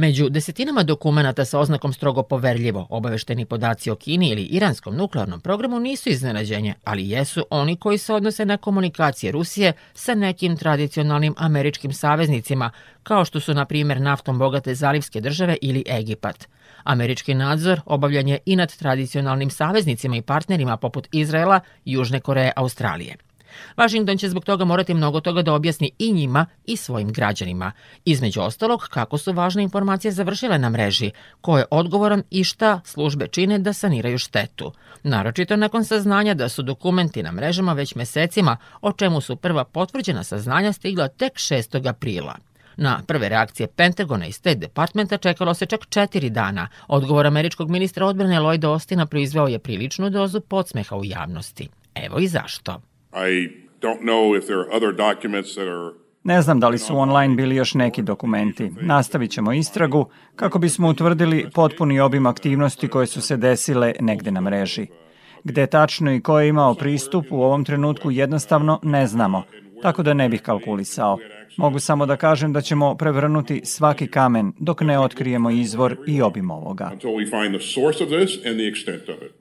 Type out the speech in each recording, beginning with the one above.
Među desetinama dokumenta sa oznakom strogo poverljivo obavešteni podaci o Kini ili iranskom nuklearnom programu nisu iznenađenje, ali jesu oni koji se odnose na komunikacije Rusije sa nekim tradicionalnim američkim saveznicima, kao što su, na primjer, naftom bogate zalivske države ili Egipat. Američki nadzor obavljan je i nad tradicionalnim saveznicima i partnerima poput Izraela, Južne Koreje, Australije. Washington će zbog toga morati mnogo toga da objasni i njima i svojim građanima. Između ostalog, kako su važne informacije završile na mreži, ko je odgovoran i šta službe čine da saniraju štetu. Naročito nakon saznanja da su dokumenti na mrežama već mesecima, o čemu su prva potvrđena saznanja stigla tek 6. aprila. Na prve reakcije Pentagona i State Departmenta čekalo se čak četiri dana. Odgovor američkog ministra odbrane Lloyda Austina proizveo je priličnu dozu podsmeha u javnosti. Evo i zašto. I don't know if there are other documents that are Ne znam da li su online bili još neki dokumenti. Nastavit ćemo istragu kako bismo utvrdili potpuni obim aktivnosti koje su se desile negde na mreži. Gde tačno i ko je imao pristup u ovom trenutku jednostavno ne znamo, tako da ne bih kalkulisao. Mogu samo da kažem da ćemo prevrnuti svaki kamen dok ne otkrijemo izvor i obim ovoga.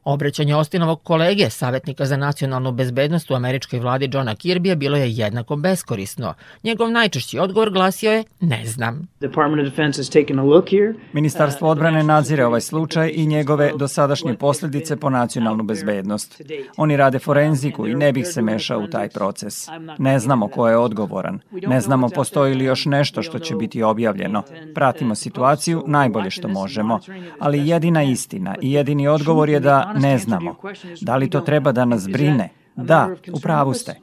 Obraćanje Ostinovog kolege, savjetnika za nacionalnu bezbednost u američkoj vladi Johna Kirby bilo je jednako beskorisno. Njegov najčešći odgovor glasio je ne znam. Ministarstvo odbrane nadzire ovaj slučaj i njegove dosadašnje posledice po nacionalnu bezbednost. Oni rade forenziku i ne bih se mešao u taj proces. Ne znamo ko je odgovoran. Ne znamo znamo postoji li još nešto što će biti objavljeno. Pratimo situaciju najbolje što možemo, ali jedina istina i jedini odgovor je da ne znamo. Da li to treba da nas brine? Da, u pravu ste.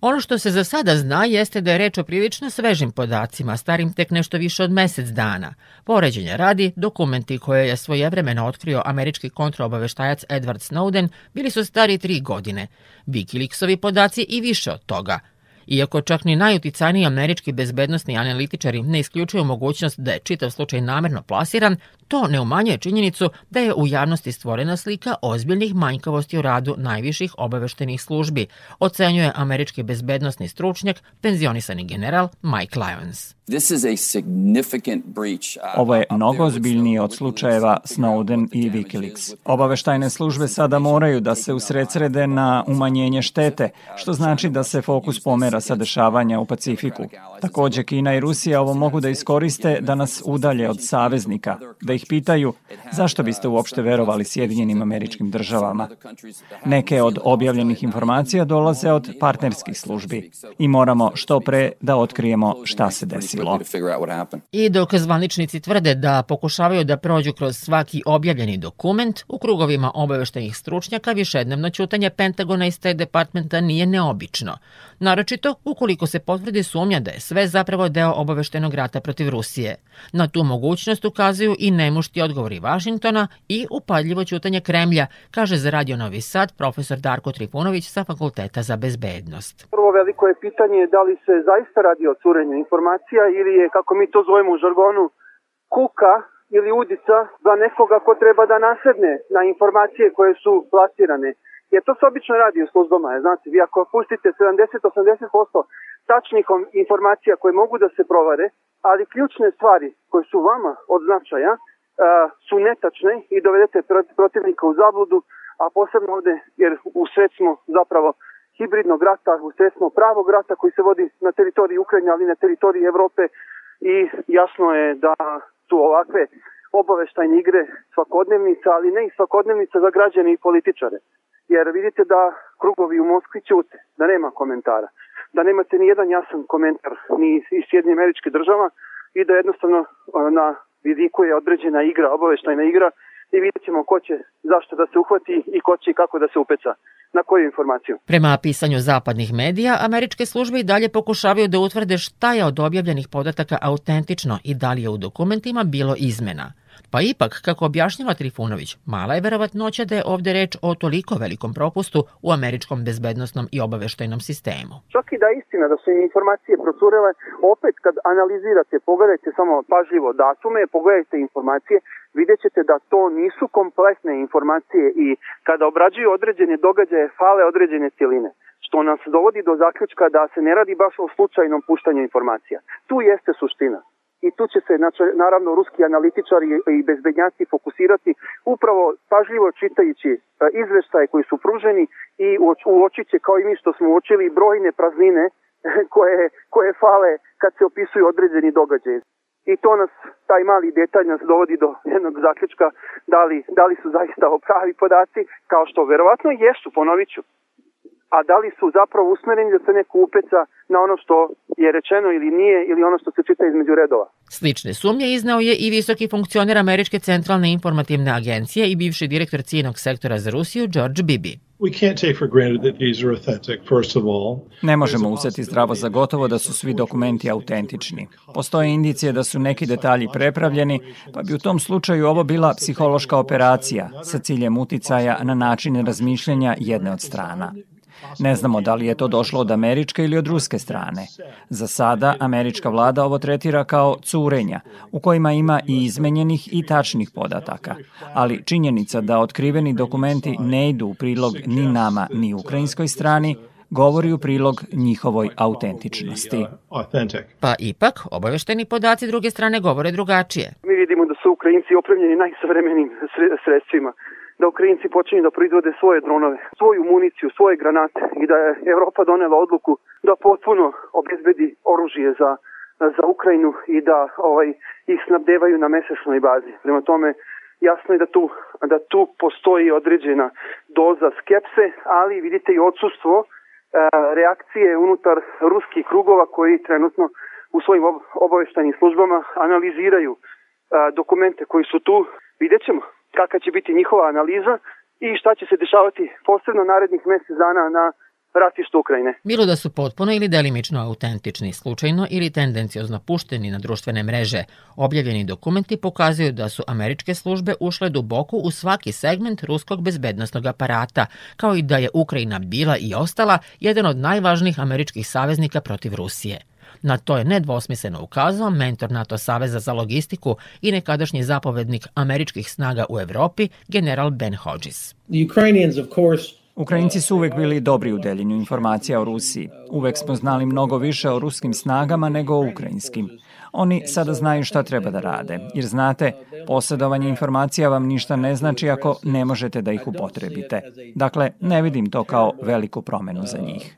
Ono što se za sada zna jeste da je reč o prilično svežim podacima, starim tek nešto više od mesec dana. Poređenja radi, dokumenti koje je svojevremeno otkrio američki kontroobaveštajac Edward Snowden bili su stari tri godine. Wikileaksovi podaci i više od toga – Iako čak ni najuticajniji američki bezbednostni analitičari ne isključuju mogućnost da je čitav slučaj namerno plasiran, to ne umanjuje činjenicu da je u javnosti stvorena slika ozbiljnih manjkavosti u radu najviših obaveštenih službi, ocenjuje američki bezbednostni stručnjak, penzionisani general Mike Lyons. Ovo je mnogo ozbiljnije od slučajeva Snowden i Wikileaks. Obaveštajne službe sada moraju da se usredsrede na umanjenje štete, što znači da se fokus pomera sa dešavanja u Pacifiku. Takođe, Kina i Rusija ovo mogu da iskoriste da nas udalje od saveznika, da ih pitaju zašto biste uopšte verovali Sjedinjenim američkim državama. Neke od objavljenih informacija dolaze od partnerskih službi i moramo što pre da otkrijemo šta se desilo. I dok zvaničnici tvrde da pokušavaju da prođu kroz svaki objavljeni dokument, u krugovima obaveštenih stručnjaka višednevno ćutanje Pentagona i State Departmenta nije neobično. Naročito ukoliko se potvrdi sumnja da je sve zapravo deo obaveštenog rata protiv Rusije. Na tu mogućnost ukazuju i nemušti odgovori Vašingtona i upadljivo ćutanje Kremlja, kaže za Radio Novi Sad profesor Darko Tripunović sa Fakulteta za bezbednost. Prvo veliko je pitanje da li se zaista radi o curenju informacija ili je, kako mi to zovemo u žargonu, kuka ili udica za nekoga ko treba da nasedne na informacije koje su plasirane. Jer to se obično radi u službama. Znate, vi ako pustite 70-80% tačnih informacija koje mogu da se provare, ali ključne stvari koje su vama od značaja su netačne i dovedete protivnika u zabludu, a posebno ovde, jer u sred smo zapravo hibridnog rata, u sred smo pravog rata koji se vodi na teritoriji Ukrajine, ali na teritoriji Evrope i jasno je da su ovakve obaveštajne igre svakodnevnica, ali ne i svakodnevnica za građane i političare. Jer vidite da krugovi u Moskvi ćute, da nema komentara, da nemate ni jedan jasan komentar ni iz Sjedinje američke država i da jednostavno na vidiku je određena igra, obaveštajna igra i vidjet ćemo ko će zašto da se uhvati i ko će kako da se upeca na koju informaciju. Prema pisanju zapadnih medija, američke službe i dalje pokušavaju da utvrde šta je od objavljenih podataka autentično i da li je u dokumentima bilo izmena. Pa ipak, kako objašnjava Trifunović, mala je verovatnoća da je ovde reč o toliko velikom propustu u američkom bezbednostnom i obaveštajnom sistemu. Čak i da je istina da su im informacije procurele, opet kad analizirate, pogledajte samo pažljivo datume, pogledajte informacije, vidjet ćete da to nisu kompletne informacije i kada obrađuju određene događaje, fale određene cijeline što nas dovodi do zaključka da se ne radi baš o slučajnom puštanju informacija. Tu jeste suština. I tu će se znači, naravno ruski analitičari i bezbednjaci fokusirati upravo pažljivo čitajući e, izveštaje koji su pruženi i uočit će kao i mi što smo uočili brojne praznine koje, koje fale kad se opisuju određeni događaje. I to nas, taj mali detalj nas dovodi do jednog zaključka da li, da li su zaista pravi podaci, kao što verovatno jesu, ponovit ću a da li su zapravo usmereni da se neko upeca na ono što je rečeno ili nije ili ono što se čita između redova. Slične sumnje iznao je i visoki funkcioner Američke centralne informativne agencije i bivši direktor cijenog sektora za Rusiju George Bibi. Ne možemo uzeti zdravo za gotovo da su svi dokumenti autentični. Postoje indicije da su neki detalji prepravljeni, pa bi u tom slučaju ovo bila psihološka operacija sa ciljem uticaja na način razmišljenja jedne od strana. Ne znamo da li je to došlo od američke ili od ruske strane. Za sada američka vlada ovo tretira kao curenja, u kojima ima i izmenjenih i tačnih podataka. Ali činjenica da otkriveni dokumenti ne idu u prilog ni nama ni ukrajinskoj strani, govori u prilog njihovoj autentičnosti. Pa ipak, obavešteni podaci druge strane govore drugačije. Mi vidimo da su Ukrajinci opremljeni najsavremenim sredstvima da Ukrajinci počinju da proizvode svoje dronove, svoju municiju, svoje granate i da je Evropa donela odluku da potpuno obezbedi oružje za, za Ukrajinu i da ovaj, ih snabdevaju na mesečnoj bazi. Prema tome, jasno je da tu, da tu postoji određena doza skepse, ali vidite i odsustvo e, reakcije unutar ruskih krugova koji trenutno u svojim obaveštajnim službama analiziraju e, dokumente koji su tu. Vidjet ćemo kakva će biti njihova analiza i šta će se dešavati posebno narednih mesec dana na ratištu Ukrajine. Bilo da su potpuno ili delimično autentični, slučajno ili tendencijozno pušteni na društvene mreže, objavljeni dokumenti pokazuju da su američke službe ušle duboko u svaki segment ruskog bezbednostnog aparata, kao i da je Ukrajina bila i ostala jedan od najvažnijih američkih saveznika protiv Rusije. Na to je nedvosmisleno ukazao mentor NATO Saveza za logistiku i nekadašnji zapovednik američkih snaga u Evropi, general Ben Hodges. The Ukrainians, of course, Ukrajinci su uvek bili dobri u deljenju informacija o Rusiji. Uvek smo znali mnogo više o ruskim snagama nego o ukrajinskim. Oni sada znaju šta treba da rade, jer znate, posjedovanje informacija vam ništa ne znači ako ne možete da ih upotrebite. Dakle, ne vidim to kao veliku promenu za njih.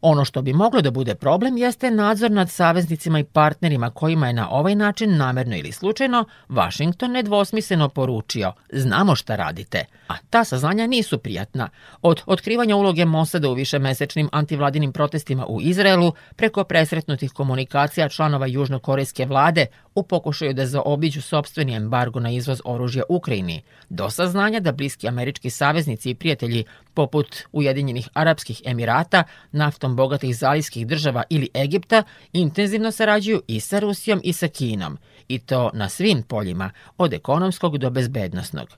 Ono što bi moglo da bude problem jeste nadzor nad saveznicima i partnerima kojima je na ovaj način namerno ili slučajno Washington nedvosmisleno poručio znamo šta radite, a ta saznanja nisu prijatna. Od otkrivanja uloge Mossada u višemesečnim antivladinim protestima u Izraelu preko presretnutih komunikacija članova članova južnokorejske vlade u pokušaju da zaobiđu sobstveni embargo na izvoz oružja Ukrajini, do saznanja da bliski američki saveznici i prijatelji poput Ujedinjenih Arapskih Emirata, naftom bogatih zalijskih država ili Egipta intenzivno sarađuju i sa Rusijom i sa Kinom, i to na svim poljima, od ekonomskog do bezbednostnog.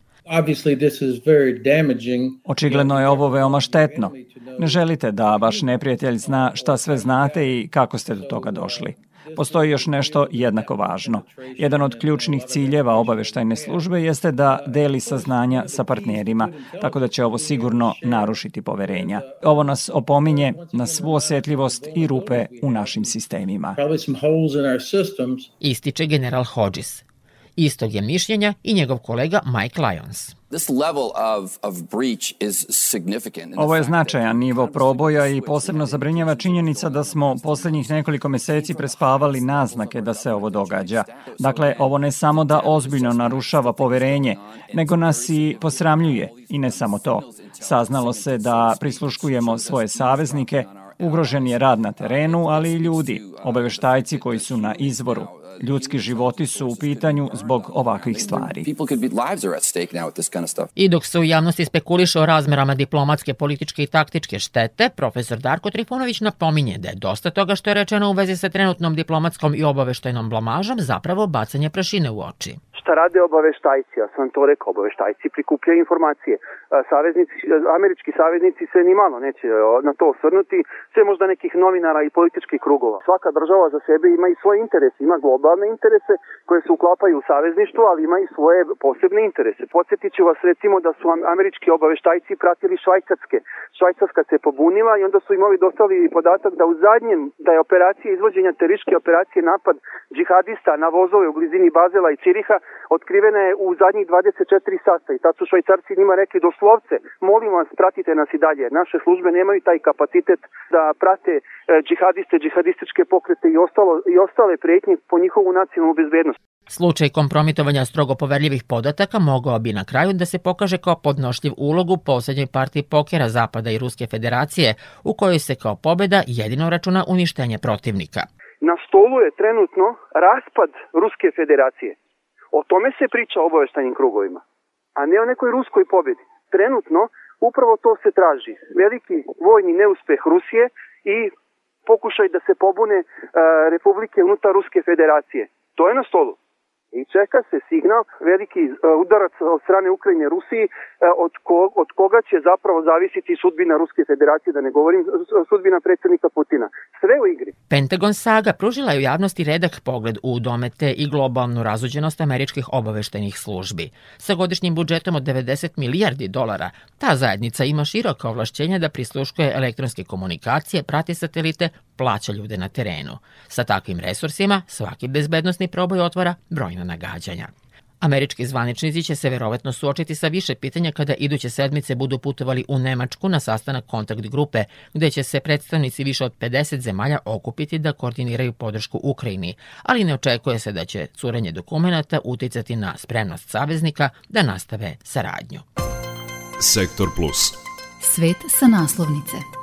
Očigledno je ovo veoma štetno. Ne želite da vaš neprijatelj zna šta sve znate i kako ste do toga došli. Postoji još nešto jednako važno. Jedan od ključnih ciljeva obaveštajne službe jeste da deli saznanja sa partnerima, tako da će ovo sigurno narušiti poverenja. Ovo nas opominje na svu osetljivost i rupe u našim sistemima. Ističe general Hodges. Istog je mišljenja i njegov kolega Mike Lyons. Ovo je značajan nivo proboja i posebno zabrinjava činjenica da smo poslednjih nekoliko meseci prespavali naznake da se ovo događa. Dakle, ovo ne samo da ozbiljno narušava poverenje, nego nas i posramljuje. I ne samo to. Saznalo se da prisluškujemo svoje saveznike, ugrožen je rad na terenu, ali i ljudi, obaveštajci koji su na izvoru. Ljudski životi su u pitanju zbog ovakvih stvari. I dok se u javnosti spekuliše o razmerama diplomatske, političke i taktičke štete, profesor Darko Trifunović napominje da je dosta toga što je rečeno u vezi sa trenutnom diplomatskom i obaveštajnom blamažom zapravo bacanje prašine u oči šta rade obaveštajci, ja sam to rekao, obaveštajci prikupljaju informacije. Saveznici, američki saveznici se ni malo neće na to osvrnuti, sve možda nekih novinara i političkih krugova. Svaka država za sebe ima i svoje interese, ima globalne interese koje se uklapaju u savezništvo, ali ima i svoje posebne interese. Podsjetit ću vas recimo da su američki obaveštajci pratili švajcarske. Švajcarska se pobunila i onda su im ovi dostali podatak da u zadnjem, da je operacija izvođenja teriške operacije napad džihadista na vozove u blizini Bazela i Ciriha otkrivena je u zadnjih 24 sata i tad su švajcarci njima rekli doslovce, molim vas, pratite nas i dalje. Naše službe nemaju taj kapacitet da prate e, džihadiste, džihadističke pokrete i, ostalo, i ostale pretnje po njihovu nacionalnu bezbednost. Slučaj kompromitovanja strogo poverljivih podataka mogao bi na kraju da se pokaže kao podnošljiv ulog u poslednjoj partiji pokera Zapada i Ruske federacije, u kojoj se kao pobeda jedino računa uništenje protivnika. Na stolu je trenutno raspad Ruske federacije. O tome se priča o obaveštajnim krugovima, a ne o nekoj ruskoj pobedi. Trenutno upravo to se traži. Veliki vojni neuspeh Rusije i pokušaj da se pobune uh, republike unutar Ruske federacije. To je na stolu i čeka se signal, veliki e, udarac od strane Ukrajine Rusiji, e, od, ko, od koga će zapravo zavisiti sudbina Ruske federacije, da ne govorim sudbina predsednika Putina. Sve u igri. Pentagon saga pružila je u javnosti redak pogled u domete i globalnu razuđenost američkih obaveštenih službi. Sa godišnjim budžetom od 90 milijardi dolara, ta zajednica ima široka ovlašćenja da prisluškuje elektronske komunikacije, prati satelite, plaća ljude na terenu. Sa takvim resursima svaki bezbednostni proboj otvara brojna nagađanja. Američki zvaničnici će se verovatno suočiti sa više pitanja kada iduće sedmice budu putovali u Nemačku na sastanak kontakt grupe, gde će se predstavnici više od 50 zemalja okupiti da koordiniraju podršku Ukrajini, ali ne očekuje se da će curenje dokumenta uticati na spremnost saveznika da nastave saradnju. Sektor Plus. Svet sa naslovnice.